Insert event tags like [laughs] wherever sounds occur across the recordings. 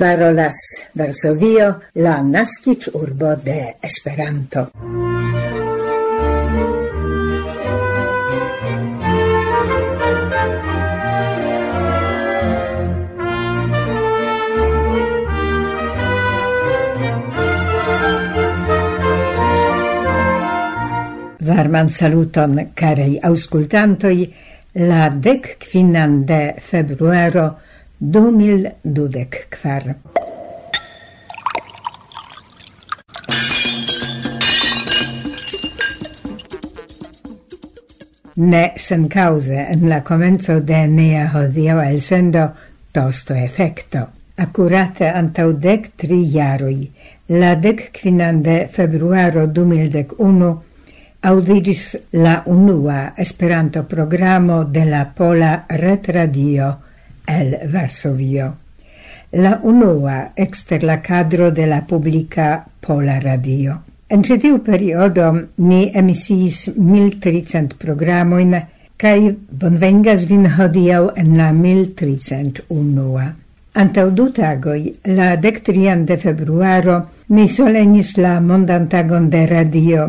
parolas Varsovio, la nascic urbo de Esperanto. Varman saluton, carei auscultantoi, la dec quinan de februaro du mil dudek kvar. Ne sen cause en la comenzo de nea hodio el sendo tosto effecto. Accurate antau dec tri jaroi, la dec quinan de februaro 2011, audigis la unua esperanto programo de la Pola Retradio el Varsovio. La unua exter la cadro de la publica Pola Radio. En cetiu periodo ni emisiis 1300 programoin, kaj bonvengas vin hodiau en la 1301. Antau du tagoi, la dectrian de februaro, ni solenis la mondantagon de radio,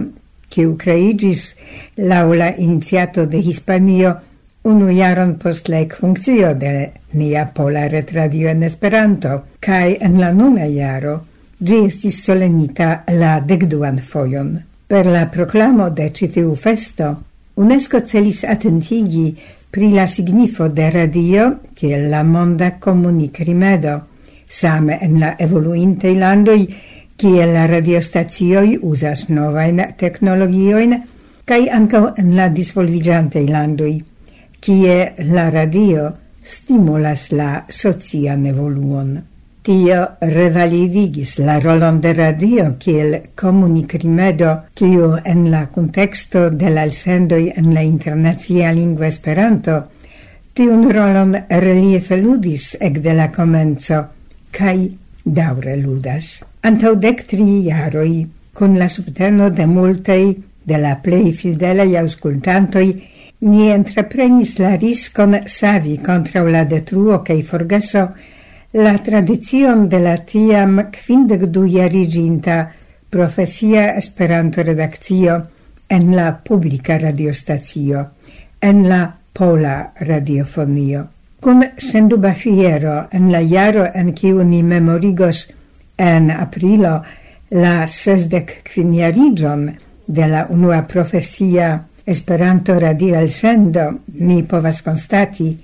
kiu creigis laula iniziato de Hispanio Unu jaron post la ekfunkcio de nia pola retradio en Esperanto, kaj en la nuna jaro ĝi estis solenita la dekduan fojon. Per la proklamo de ĉi tiu festo, UNESCO celis atentigi pri la signifo de radio kiel la monda komunikrimedo, same en la evoluintaj landoj kiel la radiostacioj uzas novajn teknologiojn kaj ankaŭ en la disvolviĝantaj landoj kie la radio stimulas la socian evoluon. Tio revalidigis la rolon de radio kiel komunikrimedo, kiu en la contexto de la elsendoi en la internazia lingua Esperanto tiun rolon reliefe ludis ekde la komenco kaj daŭre ludas. Antau dec tri jaroj kun la subteno de multei de la plej fidelaj aŭskultantoj ni entreprenis la riscon savi contra la detruo kaj forgeso la tradizion de la tiam quindec du iariginta profesia Esperanto-redakcio en la publika radiostacio, en la pola radiofonio. Kun senduba fiero en la jaro en kiu ni memorigos en aprilo la sesdec quiniarigion de la unua profesia Esperanto radio el sendo ni povas constati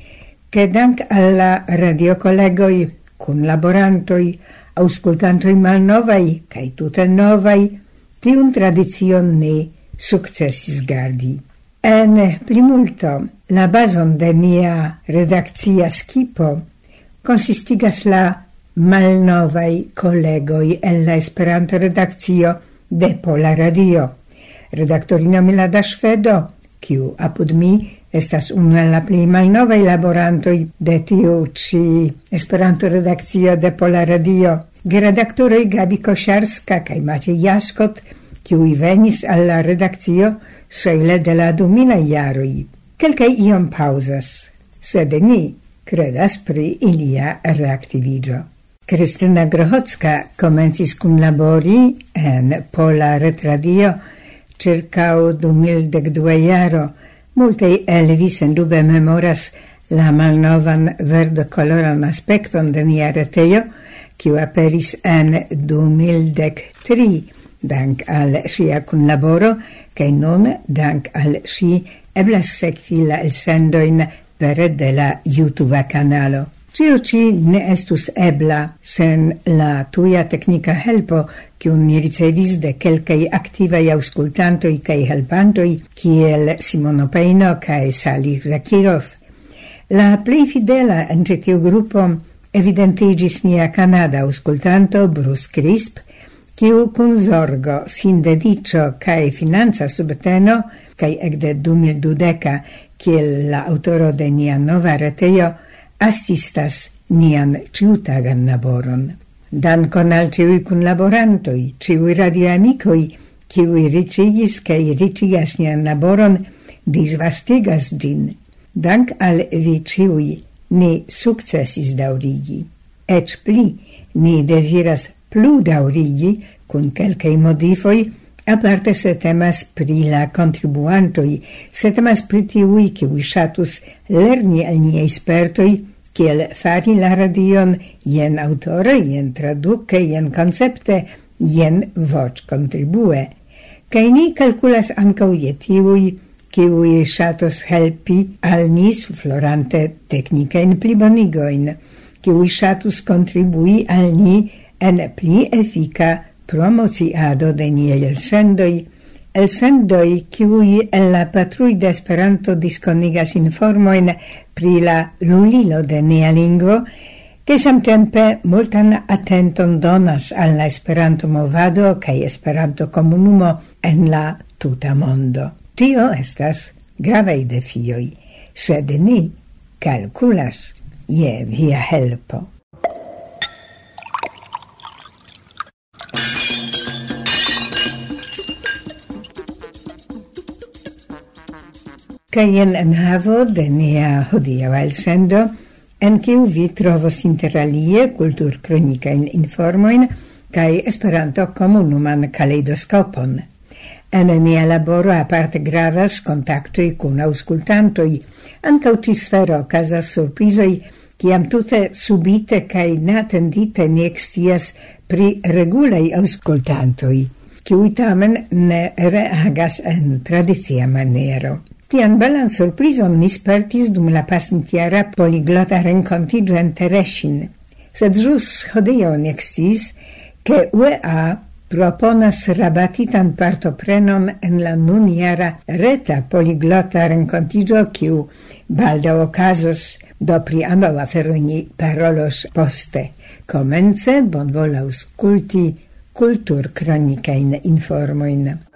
che dank alla radio collegoi kun laborantoi auscultantoi malnovai kai tute novai tiun tradizion ni successis gardi. En primulto la bazon de nia redakcia skipo consistigas la malnovai collegoi en la Esperanto redakcio de Pola Radio redaktorino Milada Švedo, kiu apud mi estas unu el la plej malnovaj laborantoj de tiu ĉi Esperanto-redakcio de Pola Radio. Geredaktoroj Gabi Koŝarska kaj Maciej Jaskot, kiuj venis al la redakcio sole de la dumilaj jaroj. Kelkaj iom paŭzas, sed ni credas pri ilia reaktivigio. Kristina Grohocka komencis cum labori en Pola Retradio Circau du mildec due jaro, multei el vi memoras la malnovan verd-coloran aspecton de nia reteio, kiu aperis en du mildec tri, dank al sia kunlaboro, cae nun dank al si eblas sekvi la elsendoin pere de la YouTube canalo. Tio ci ne estus ebla sen la tuia tecnica helpo, kiun ni ricevis de quelcai activai auscultantoi cae helpantoi kiel Simono Peino cae Salih Zakirov. La plei fidela en cetiu gruppo evidentigis nia Canada auscultanto Bruce Crisp, kiu cun zorgo, sin dedicio cae finanza subteno cae ec de 2012 ciel la autoro de nia nova reteio assistas nian ciutagan laboron. Dankon al ciui cun laborantoi, ciui radioamicoi, ciui ricigis cae ricigas nian laboron, disvastigas gin. Dank al vi ciui ni successis daurigi. Ec pli, ni desiras plu daurigi, cun quelcae modifoi, Aparte se temas pri la contribuantoi, se temas pri tiui kiwi shatus lerni al nie espertoi, kiel fari la radion jen autore, jen traduce, jen koncepte, jen voc contribue. Kaj ni calculas ancau je tiui, kiwi shatus helpi al ni suflorante technicaen plibonigoin, kiui shatus contribui al ni en pli efika promociado de nie el sendoi, el sendoi kiuj el la patrui de Esperanto diskonigas informoin pri la lulilo de nia lingvo, che samtempe multan attenton donas al la Esperanto movado kaj Esperanto comunumo en la tuta mondo. Tio estas gravei defioi, sed ni calculas je via helpo. kaj jen enhavo de nia hodiaŭa elsendo, en kiu vi trovos interalie kulturkronikajn informojn kaj Esperanto-komunuman kaleidoskopon. En nia laboro aparte gravas kontaktoj kun aŭskultantoj, ankaŭ ĉi-sfero okazas surprizoj, kiam tute subite kaj neatendite ni ekscias pri regulaj aŭskultantoj, kiuj tamen ne reagas en tradicia maniero. Tian belan surprizon mi spertis dum la pasintiara poliglota rencontigio en Tereshin, sed jus hodio ni eksciis, ke UEA proponas rabatitan partoprenon en la nuniara reta poliglota rencontigio, kiu balda okazos, do pri ambaŭ aferoj ni parolos poste. Komence bonvolu aŭskulti kulturkronikajn informojn.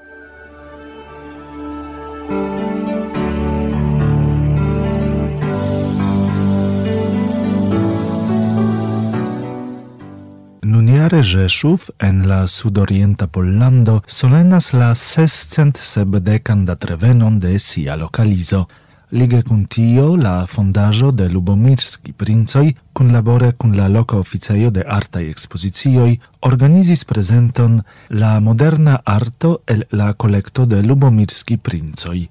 Stare Rzeszów en la sudorienta Pollando solenas la sescent sebdecan da trevenon de sia localizo. Lige cun tio la fondajo de Lubomirski Princoi, cun labore cun la loca officeio de artai expositioi, organizis presenton La moderna arto el la collecto de Lubomirski Princoi.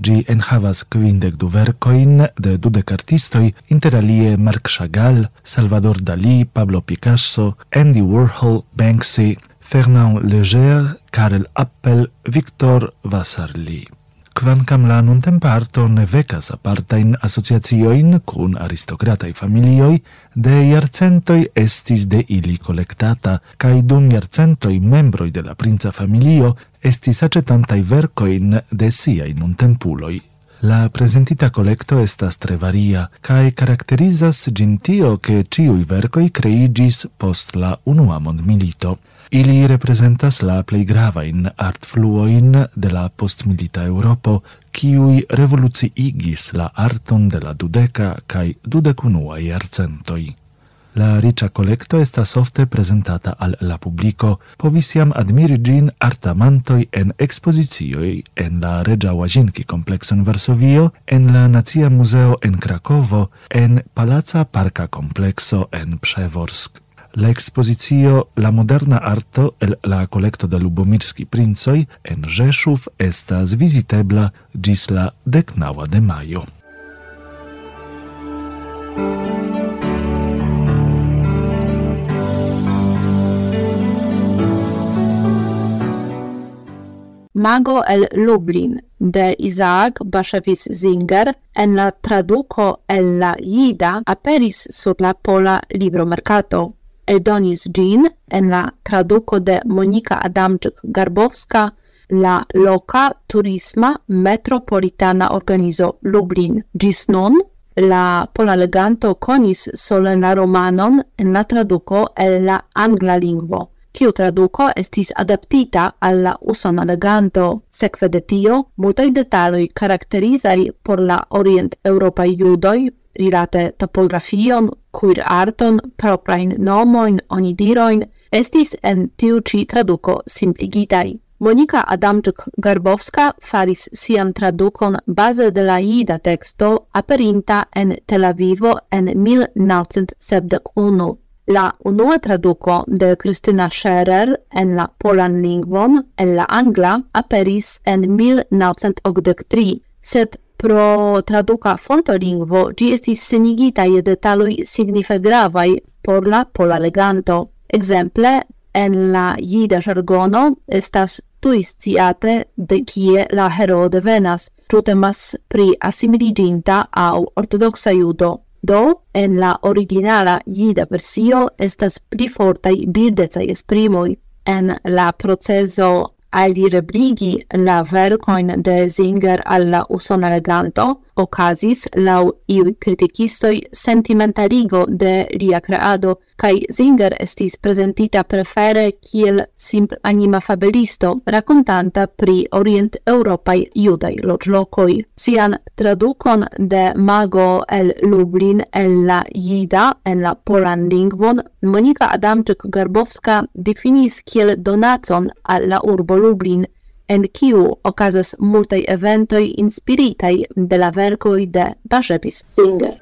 Gi enhavas quindec du vercoin de dudec artistoi, interalie Marc Chagall, Salvador Dalí, Pablo Picasso, Andy Warhol, Banksy, Fernand Leger, Karel Appel, Victor Vassarli quancam la nun temparto ne vecas apartain asociazioin cun aristocratai familioi, de iarcentoi estis de ili collectata, cae dum iarcentoi membroi de la princa familio estis acetantai vercoin de siai nuntempuloi. La presentita collecto estas tre varia, cae caracterizas gintio che ciui vercoi creigis post la unua mond milito. Ili representas la playgrava in art fluoin de la postmilita Europo, kiui revoluci igis la arton de la dudeka kai dudekunua iarcentoi. La riĉa kolekto estas ofte prezentata al la publico, povisiam admiri gin artamantoi en ekspozicioj en la regia Wajinki komplekso en Varsovio, en la Nazia Museo en Krakovo, en Palaca Parka komplekso en Przeworsk la expositio La moderna arto el la collecto de Lubomirski princoi en Rzeszów estas visitebla gis la decnaua de maio. Mago el Lublin de Isaac Bashevis Zinger en la traduco el la Ida aperis sur la pola libromercato eldonis gin en la traduco de Monika Adamczyk-Garbowska la loca turisma metropolitana organizo Lublin. Gis nun la pola leganto conis sole la romanon en la traduco el la angla lingvo kiu traduco estis adaptita al la usona leganto. Sekve de tio, multaj detaloj karakterizaj por la orient-europaj judoj rilate topografion, cuir arton, proprain nomoin, onidiroin, estis en tiu ci traduco simpligitai. Monika Adamczyk-Garbowska faris sian tradukon baze de la ida texto aperinta en Tel Avivo en 1971. La unua traduco de Kristina Scherer en la polan lingvon en la angla aperis en 1983, sed pro traduca fonto lingvo gi estis senigita je detaloj signife gravai por la pola leganto. Exemple, en la jida jargono estas tuj sciate de kie la heroo devenas, ĉu temas pri assimiliginta au ortodoxa judo. Do, en la originala jida versio estas pli fortai bildecai esprimoi. En la proceso alirebrigi la vercoin de Singer alla usona leganto, ocasis, lau iui criticistoi, sentimentaligo de lia creado, cae Singer estis presentita prefere kiel simpl anima fabelisto, racontanta pri orient-europai judai loclocoi. Sian traducon de mago el Lublin el la Jida en la polan lingvon, Monika Adamczyk-Garbowska definis kiel donacon alla urbo Lublin, en kiu okazas multaj eventoj inspiritaj de la verkoj de Bashepis Singer.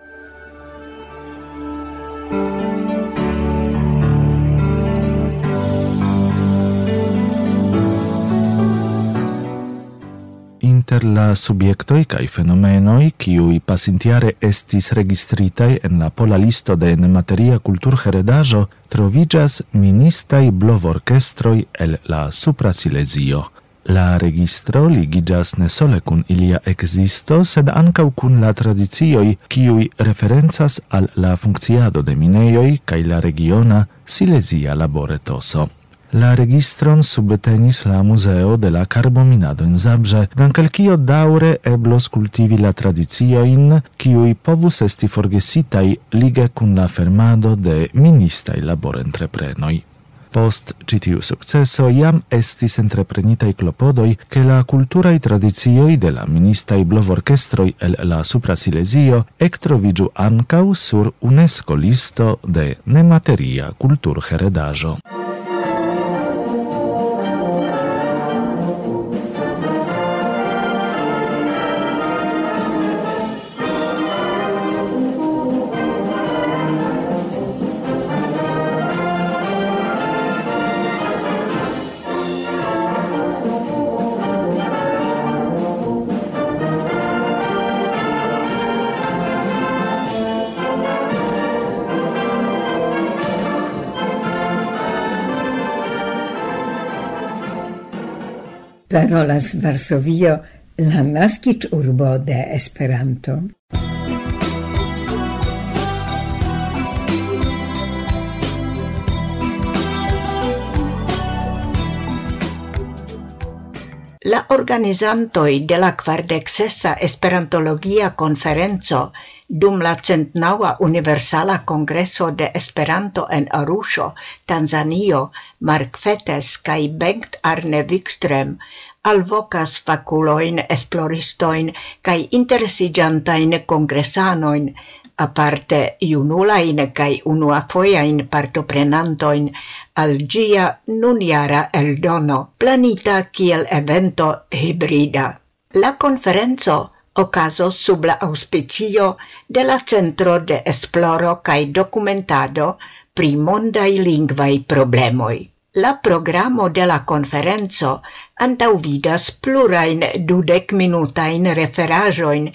inter la subjectoi cae fenomenoi ciui pasintiare estis registritai en la pola listo de nemateria cultur heredajo trovigas ministai blovorchestroi el la supra Silesio. La registro ligigas ne sole cun ilia existo, sed ancau cun la tradizioi, ciui referenzas al la funcciado de mineioi cae la regiona Silesia laboretoso. La registron subtenis la Muzeo de la Carbominado in Zabrze, dan calcio daure eblos cultivi la tradicioin, kiui povus esti forgesitai lige kun la fermado de ministai labor entreprenoi. Post citiu successo iam estis entreprenitai clopodoi che la culturai tradizioi de la ministai blovorchestroi el la Supra Silesio ectrovigiu ancau sur UNESCO listo de nemateria cultur heredajo. parolas Varsovio la naskic urbo de Esperanto. La organizantoi de la quardexessa Esperantologia konferenco dum la centnaua Universala Kongreso de Esperanto en Arusho, Tanzanio, Mark Fetes kaj Bengt Arne Wikström alvocas faculoin, esploristoin, cae interesigiantain congresanoin, aparte iunulain cae unuafoiain partoprenantoin al gia nuniara eldono, planita kiel evento hibrida. La conferenzo ocaso sub la auspicio de la Centro de Esploro cae Documentado pri mondai lingvai problemoi. La programo de la conferenzo antauvidas plurain dudec minutain referajoin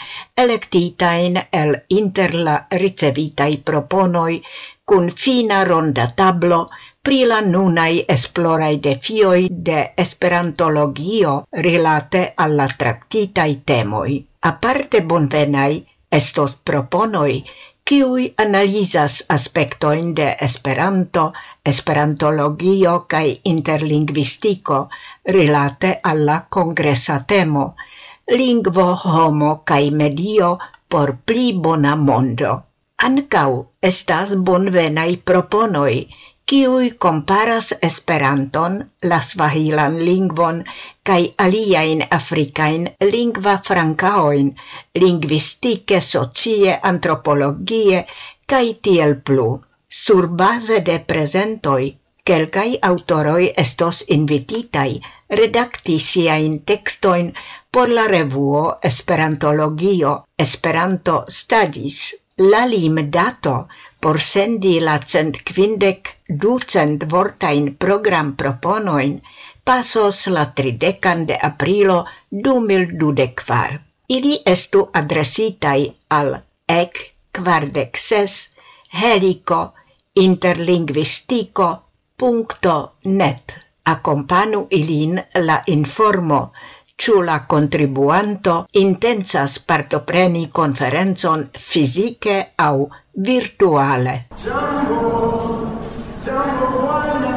electitain el inter la ricevitai proponoi cun fina ronda tablo pri la nunai esplorai defioi de esperantologio rilate alla tractitai temoi. Aparte bonvenai estos proponoi kiui analizas aspektojn de Esperanto, esperantologio kaj interlingvistiko rilate alla congressa temo lingvo, homo kaj medio por pli bona mondo. Ancau estas bonvenai proponoi, kiui comparas Esperanton, la svahilan lingvon kaj aliajn afrikajn lingva francaoin, lingvistike, socie, antropologie kaj tiel plu. Sur base de prezentoj kelkaj autoroj estos invititai redacti siain tekstojn por la revuo Esperantologio Esperanto Studies. La lim dato por sendi la cent quindec ducent vortain program proponoin pasos la tridecan de aprilo 2024. Ili estu adresitai al ec quardec ses helico interlinguistico.net. Accompanu ilin la informo Ciula contribuanto intensas partopreni conferenzon fisiche au virtuale. Jambo, jambo buona,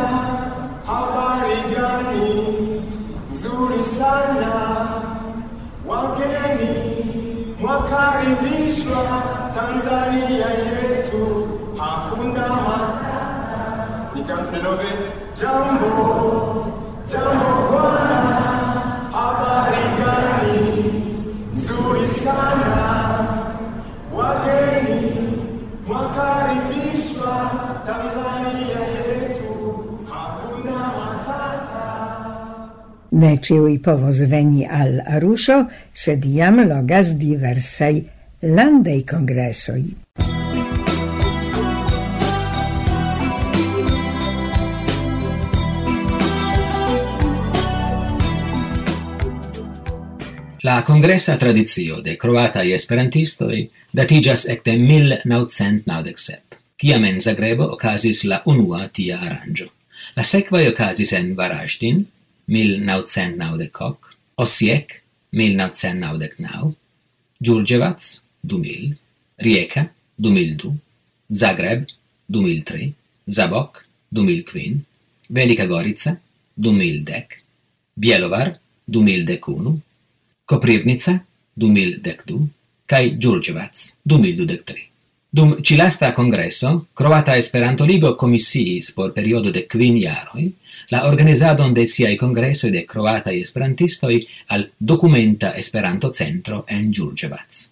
habari gani, zuri sana, wageni, mwakaribishwa Tanzania yetu, hakuna matata. Nikantu nilove, jambo, jambo buona, Ne ciui povos veni al Arusho, sed iam logas diversai landei kongresoj. La congressa tradizio de croatai esperantistoi datigas ecte 1997, ciam en Zagrebo ocasis la unua tia aranjo. La sequai ocasis en Varaždin, 1990, Osiek 1999, Djurdjevac 2000, Rijeka 2002, Zagreb 2003, Zabok 2005, Velika Gorica 2010, Bjelovar 2011, Koprivnica 2012 kaj Djurdjevac 2023. Dum cilasta congresso, Croata Esperanto Ligo comisiis por periodo de quin jaroj la organizadon de siaj congresso de Croata Esperantistoi al Documenta Esperanto Centro en Gjurđevac.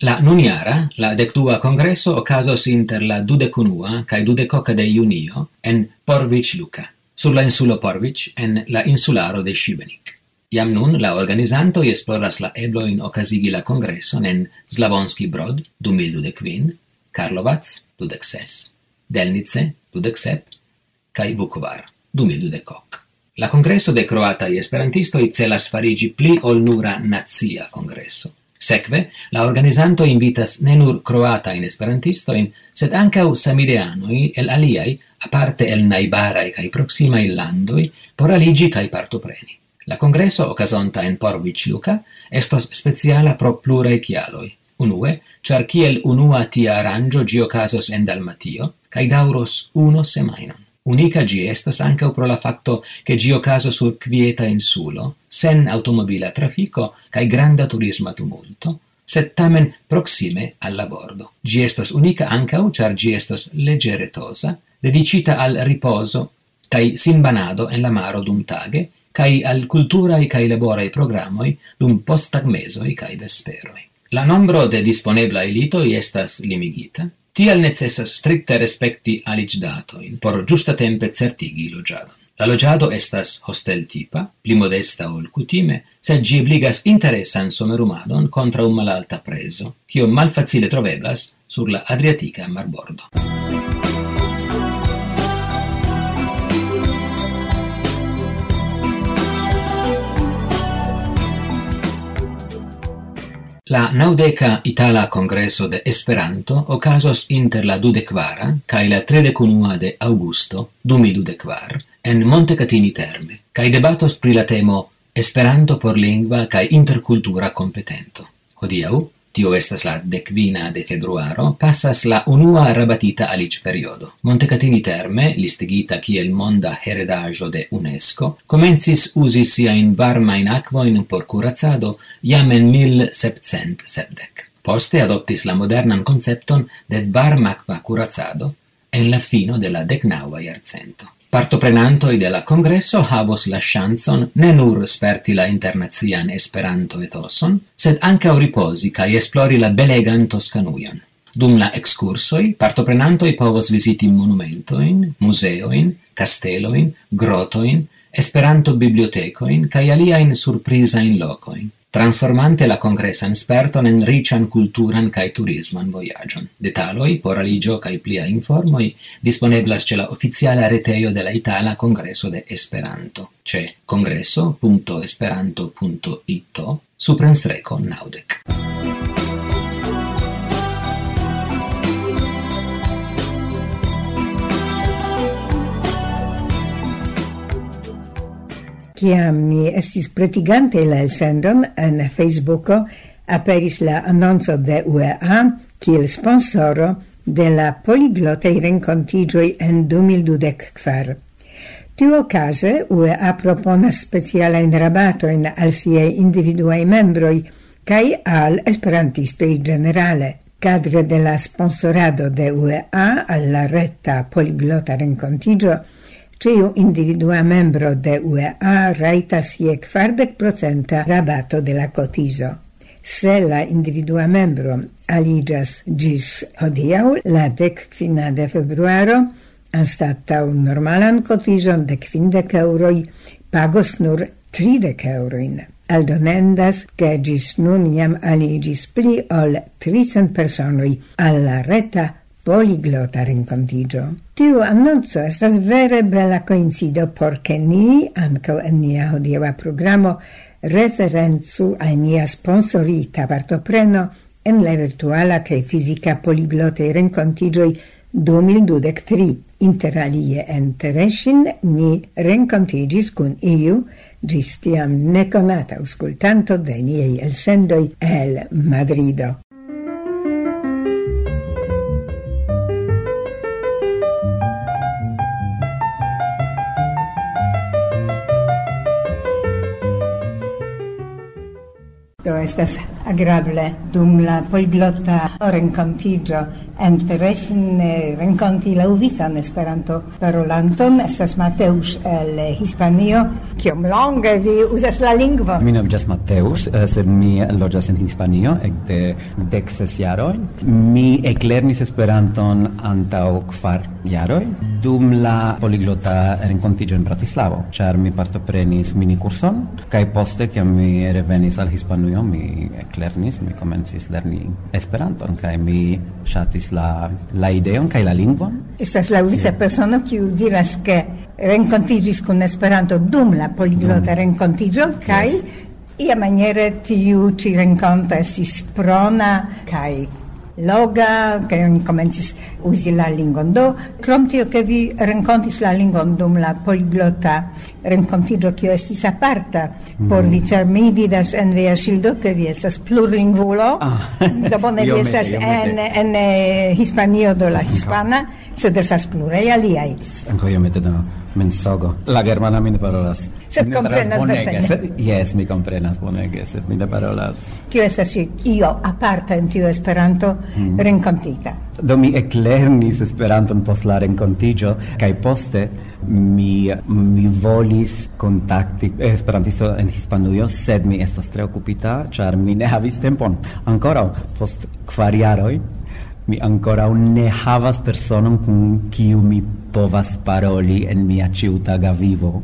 La nuniara, la dectua congresso ocasos inter la dudecunua cae dudecoca de junio en Porvic Luka, sur la insulo Porvic en la insularo de Šibenik. Iam nun la organizantoj esploras la ebloin ocasigi la congresson en Slavonski Brod 2025 Karlovac, dudek ses, Delnice, dudek sep, kaj Vukovar, du mil dudek ok. La congresso de croata i esperantisto i celas farigi pli ol nura nazia congresso. Sekve, la organizanto invitas ne nur croatain esperantistoin, sed ancau samideanoi el aliai, aparte el naibarai cae proximai landoi, por aligi cae partopreni. La congresso ocasonta en Porvic Luca estos speciala pro plurae chialoi. Unue, char kiel unua tia arrangio gi ocasos en Dalmatio, cae dauros uno semainon. Unica gi estas ancau pro la facto che gi ocaso sur quieta insulo, sen automobila trafico cae granda turisma tumulto, sed tamen proxime alla bordo. Gi estas unica ancau, char gi estas legeretosa, dedicita al riposo cae simbanado en la maro dum tage, cae al culturae cae laborae programoi dum postagmesoi cae vesperoi. La nombro de disponebla elitoi estas limigita, tial necessas stricte respecti alic datoin por giusta tempe certigi logiadon. La logiado estas hostel tipa, pli modesta ol cutime, sed gi obligas interesan somerumadon contra un malalta preso, cio malfacile troveblas sur la Adriatica marbordo. La naudeca Itala Kongreso de Esperanto ocasos inter la dudekvara cae la tredecunua de aŭgusto 2024 en Montecatini Terme cae debatos pri la temo Esperanto por lingva kaj interkultura kompetento. Hodiau, tio estas la decvina de februaro, passas la unua rabatita alic periodo. Montecatini Terme, listigita kiel monda heredajo de UNESCO, comencis usi sia in varmain aquoin por curazzado jam en 1770. Poste adoptis la modernan concepton de varmacva curazzado en la fino de la decnaua iarcento. Partoprenanto de la kongreso havos la chanson ne nur sperti la internazian Esperanto-etoson, sed ankaŭ riposi kaj esplori la belegan Toscanuion. Dum la ekskursoj, partoprenantoj povos visiti monumentoin, museoin, casteloin, grotoin, Esperanto-bibliotekojn kaj aliajn surprizajn locoin transformante la congressan sperton en rician culturan kaj turisman voyagion. Detaloj por aligio kaj plia informoi, disponeblas ce la oficiala retejo de la Itala Congresso de Esperanto ĉe kongreso.esperanto.it suprenstreko naŭdek. Ciam mi estis pretigante la elsendon en Facebooko, aperis la annonzo de UEA kiel sponsoro de la poliglotei rencontigioi en 2024. Tiu ocase, UEA proponas rabato in al sie individuai membroi cae al esperantistoi generale. Cadre de la sponsorado de UEA alla retta poliglota rencontigio Ciu individua membro de UEA raitas je kvardek procenta rabato de la cotizo. Se la individua membro aligas gis hodiau la dec quina de februaro, un normalan cotizon de quindec euroi, pagos nur tridec euroin. Aldonendas, che gis nun iam aligis pli ol tricent personoi alla reta poliglota rencontigio. Tiu annonzo estas vere bella coincido por ni, anco en nia hodieva programo, referenzu a nia sponsorita partopreno en la virtuala cae fisica poliglotei rencontigioi 2023. Inter alie en Tereshin ni rencontigis cun iu gis tiam neconata auscultanto de niei elsendoi el Madrido. todas estas agrable dum la poiglota rencontigio. En Tereŝin eh, renkonti la uvican Esperanto parolanton. Estas Mateus el Hispanio. Kiom longe vi uzas la lingvon? Mi nomiĝas Mateus eh, sed mi loĝas en Hispanio ekde dek ses jaroj. Mi eklernis Esperanton antaŭ kvar jaroj dum la poliglota renkontigio en Bratislavo. Ĉar mi partoprenis minikurson kaj poste kiam mi revenis al Hispanujo mi eklernis, mi komencis lerni Esperanton kaj mi ŝatis la la ideon kaj la lingvon. Estas la vica yeah. persono kiu diras ke renkontiĝis kun Esperanto dum la poliglota mm. renkontiĝo kaj yes. ia maniere tiu ĉi renkonto estis prona kaj loga, che comencis usi la lingon. Do, crom tio, che vi rencontis la lingon dum la poliglota rencontigio, che estis aparta, mm. por vi, cer mi vidas en via sildo che vi estas plurlingvulo, ah. [laughs] do bone vi estas en, en eh, Hispanio do la hispana, sed estas plurei aliai. Anco io mette da mensogo. La germana mi ne parolas. Sed comprenas bonege, sed jes, mi comprenas bonege, sed mi ne parolas. Kio estas io aparta en tiu Esperanto mm. renkontita. Do mi eklernis Esperanton post la renkontiĝo kaj poste mi mi volis kontakti Esperantisto en Hispanujo, sed mi estas tre okupita, ĉar mi ne havis tempon. Ankoraŭ post kvar jaroj mi ancora ne havas personon kun kiu mi povas paroli en mia ciutaga vivo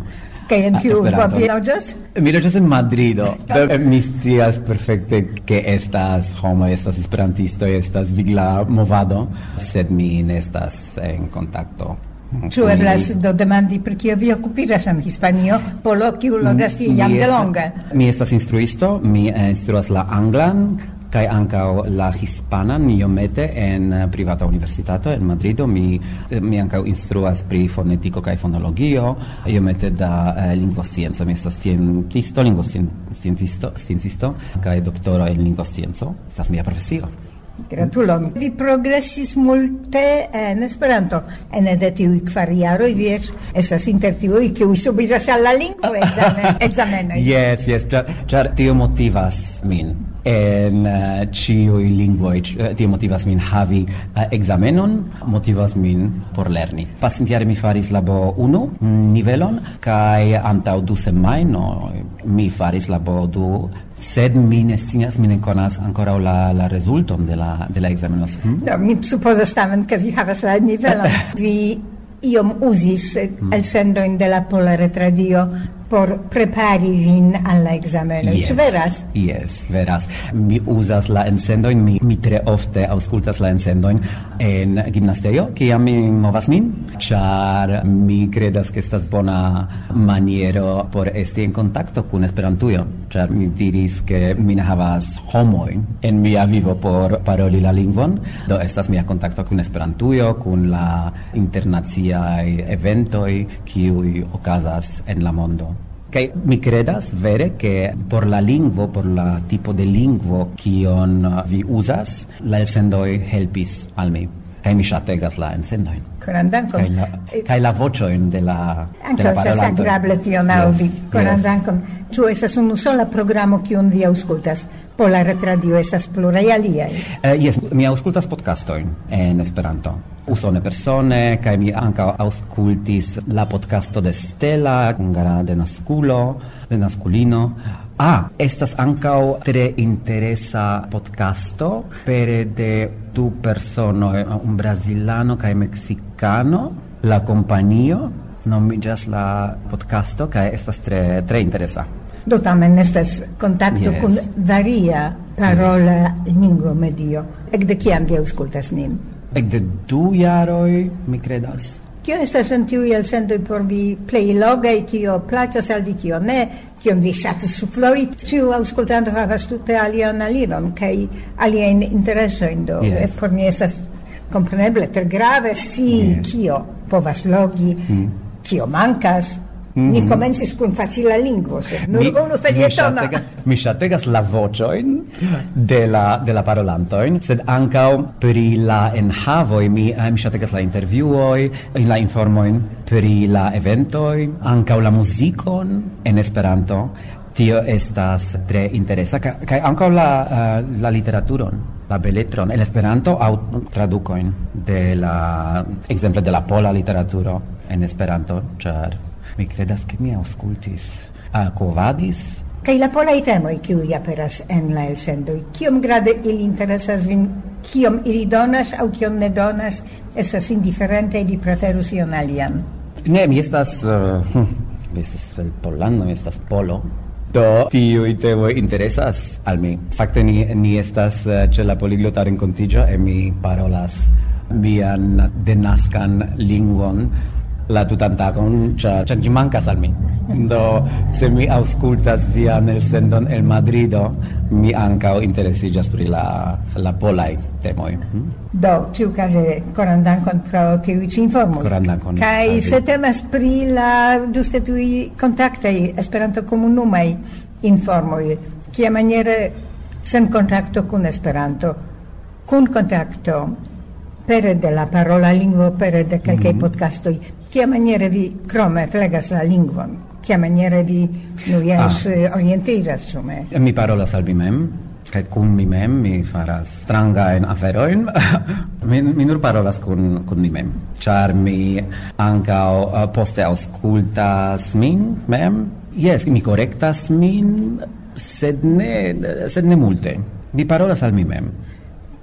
Kaj en kiu urbo vi loĝas? Mi loĝas en Madrido. Eh, mi scias perfekte ke estas homo, estas esperantisto, estas vigla movado, sed mi ne estas en kontakto Ĉu eblas do demandi pri kio vi okupiĝas en Hispanio, polo kiu loĝas tie jam delonge? Mi estas instruisto, mi instruas la anglan kai anka la hispanan iomete en privata universitato en Madrido mi mi anka instruas pri fonetiko kai fonologio iomete da eh, lingvoscienco mi estas scientisto lingvoscientisto sciencisto kai doktoro en lingvoscienco estas mia profesio Gratulon. Vi progressis multe en Esperanto. En de tiuj kvar jaroj vi eĉ estas inter tiuj kiuj subiĝas al la lingvo ekzameno. [laughs] Yes, yes, ĉar tio motivas min en uh, ciui lingvoi uh, eh, tio motivas min havi uh, examenon motivas min por lerni pasintiare mi faris labo 1 nivelon kai antau du semaino mi faris labo 2 sed mi ne scias mi ne konas ancora la la resulton de la de la ekzameno hmm? no, mi supozas tamen ke vi havas la nivelon [laughs] vi iom uzis mm. in de la pola retradio por prepari vin al la. Yes, Ĉu veras? Yes, veras. Mi uzas la ensendoin, mi, mi tre ofte aŭskultas la ensendoin en gimnastejo, kiam mi movas min, ĉar mi kredas ke estas bona maniero por esti en kontakto kun Esperantujo, ĉar mi diris ke mi ne havas homojn en mia vivo por paroli la lingvon, do estas mia kontakto kun Esperantujo, kun la internaciaj eventoj kiuj okazas en la mondo. Kai mi credas vere che por la lingvo, por la tipo de lingvo kion vi uzas, la elsendoi helpis al mi. Kai mi ŝategas la elsendojn. Coran dankon. Kai la, kai la voĉojn de la Ankaŭ estas agrable tion aŭdi. Yes, Koran yes. dankon. Ĉu estas unusola programo kiun vi aŭskultas? Pola retradio estas pluraj aliaj. Eh yes, mi aŭskultas podcastoin en Esperanto. Usone persone, kai mi ankaŭ aŭskultis la podcasto de Stella, hungara denaskulo, denaskulino, Ah, estas ancao tre interesa podcasto per de du persono, un brasilano cae mexicano, la companio, nomigas la podcasto, cae estas tre, tre interesa. Do tamen estas contacto yes. kun varia parola yes. lingua medio. Ec de ciam vi auscultas nin? Ec de du jaroi, mi credas. Kio estas en tiuj elsendoj por vi plej logaj, kio plaĉas al vi, kio ne, kion vi ŝatus suplori? Ĉiu aŭskultanto havas tute alian aliron kaj aliajn interesojn, do yes. Eh, por mi estas kompreneble tre grave si yes. kio povas logi, mm. kio mankas, Mm. Ni mhm. komencis kun facila lingvo, nur mi, unu felietono. Mi ŝategas la voĉojn de la de la parolantojn, sed ankaŭ pri la enhavoj mi eh, mi ŝategas la intervjuoj, eh, la informojn pri la eventoj, ankaŭ la muzikon en Esperanto. Tio estas tre interesa kaj ankaŭ la uh, la literaturon la beletron en Esperanto aŭ tradukojn de la ekzemple de la pola literaturo en Esperanto, ĉar Mi credas che mi auscultis, Covadis Kaj la polaj temoj, kiuj aperas en la elsendoj, kiom grade ili interesas vin, kiom ili donas aŭ kiom ne donas, estas indiferente ili preferus ion alian. Ne, mi estas... Uh, hm, mi estas el Pollando, mi estas Polo, Do, tiui temoi interesas al mi. Fakte ni, ni estas eh, uh, ce la poliglota rencontigio e mi parolas mian denaskan lingvon la tutan tagon, ĉar ĉar ĝi mankas al mi. Do se mi aŭskultas vian elsendon el Madrido, mi ankaŭ interesiĝas pri la la polaj temoj. Hm? Do ĉiukaze koran dankon pro tiuj ĉi informoj. Koran dankon. Kaj se temas pri la ĝuste tuj kontaktaj Esperanto-komunumaj informoj, kiamaniere sen kontakto kun Esperanto, kun kontakto pere de la parola lingvo, pere de kelkaj mm -hmm. podcastoj Kia maniere vi krome flegas la lingvon? Kia maniere vi nu jes ah. Eh, orientigas ĉume? Eh, mi parolas al mi mem, kaj kun mi mem mi faras strangajn aferojn. [laughs] mi, mi nur parolas kun, kun mi mem, ĉar mi ankaŭ uh, eh, poste aŭskultas min mem. Jes, mi korektas min, sed ne, sed ne multe. Mi parolas al mi mem.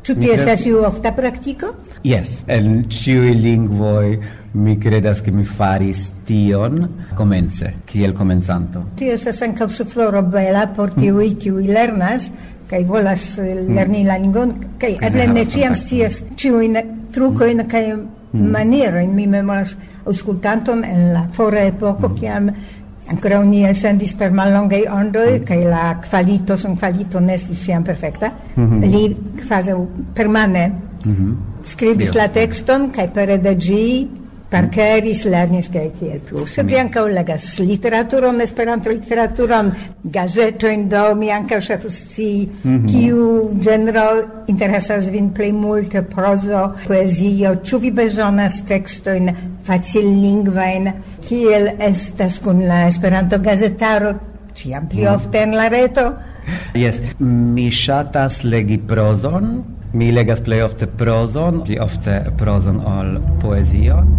Ĉu tio estas iu ofta praktiko? Jes, en ĉiuj lingvoj mi credas che mi faris tion komence, kiel komencanto. Tio estas ankaŭ sufloro bela por tiuj, mm. kiuj lernas, kaj volas eh, mm. lerni mm. la lingvon, kaj eble ne ĉiam scias ĉiujn trukojn kaj mm. manierojn. Mi memoras aŭskultanton en la fora epoko, kiam Ancora ni elsendis per mallongaj ondoj mm. kaj la kvalito, sonkvalito ne estis ĉiam perfekta. Mm -hmm. Li kvazaŭ permane mm -hmm. skribis Dio. la tekston kaj pere de ĝi Parkeris lernis kaj tiel plu. Sed mi ankaŭ legas literaturon, Esperanto literaturon, gazetojn do mi ankaŭ ŝatus scii mm -hmm. kiu ĝenro interesas vin plej multe prozo, poezio, ĉu vi bezonas tekstojn facillingvajn, kiel estas kun la Esperanto gazetaro, ĉiam pli mhm. ofte en la reto? Yes, mi ŝatas legi prozon, Mi legas plej ofte prozon, pli ofte prozon ol poezion.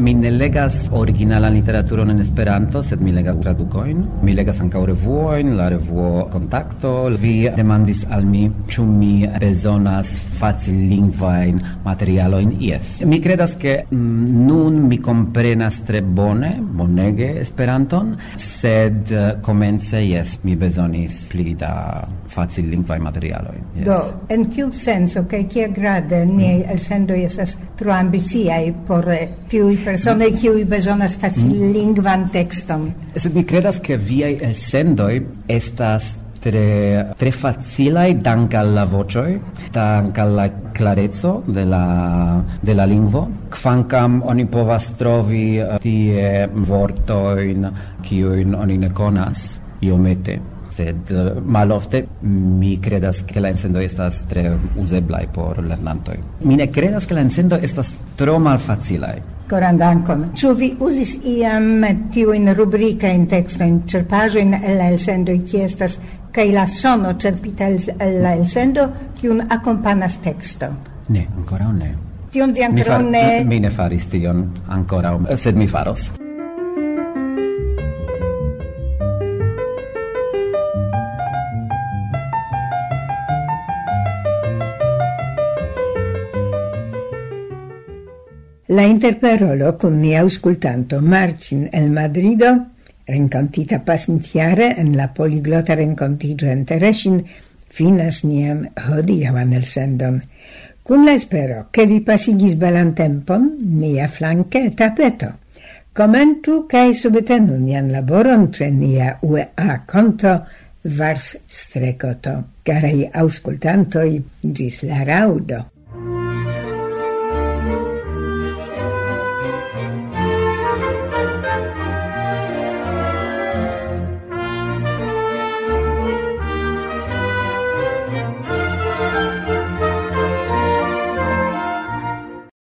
Mi ne legas originalan literaturon en Esperanto, sed mi legas tradukojn. Mi legas ankaŭ revuojn, la revuo Kontakto. Vi demandis al mi ĉu mi bezonas facillingvajn materialojn. Jes. Mi kredas ke mm, nun mi komprenas tre bone, bonege Esperanton, sed eh, komence jes mi bezonis pli da facillingvaj materialojn. Yes. Do, en kiu senco penso che che grade ne mm. el esas tro ambicia e por eh, persone mm. kiu bezonas facil mm. lingvan texton eh, sed mi credas che via el sendo estas tre tre facilai dank al la vocoi dank al la clarezzo de la de la lingvo quancam oni povas trovi eh, tie vorto in kiu oni ne conas iomete sed eh, malofte mi credas che la encendo estas tre useblai por lernantoi. Mi ne credas che la encendo estas tro malfacilai. Coran dankon. Ĉu vi uzis iam tiujn rubrikajn tekstojn, ĉerpaĵojn in la elsendoj, kie estas kaj la sono cerpita el la elsendo, kiun akompanas teksto? Ne, ancora ne. Tion vi ancora ne... Mi ne faris tion ancora, sed mi faros. La interparolo con mia auscultanto Marcin el Madrido, rencontita pasintiare en la poliglota rencontigio en Teresin, finas nian hodiaŭan elsendon. Kun la espero, che vi pasigis belan tempon, nia flanque tapeto. Comentu cae subitenu nian laboron ce nia UEA conto Vars strecoto. Carei auscultantoi, gis la raudo.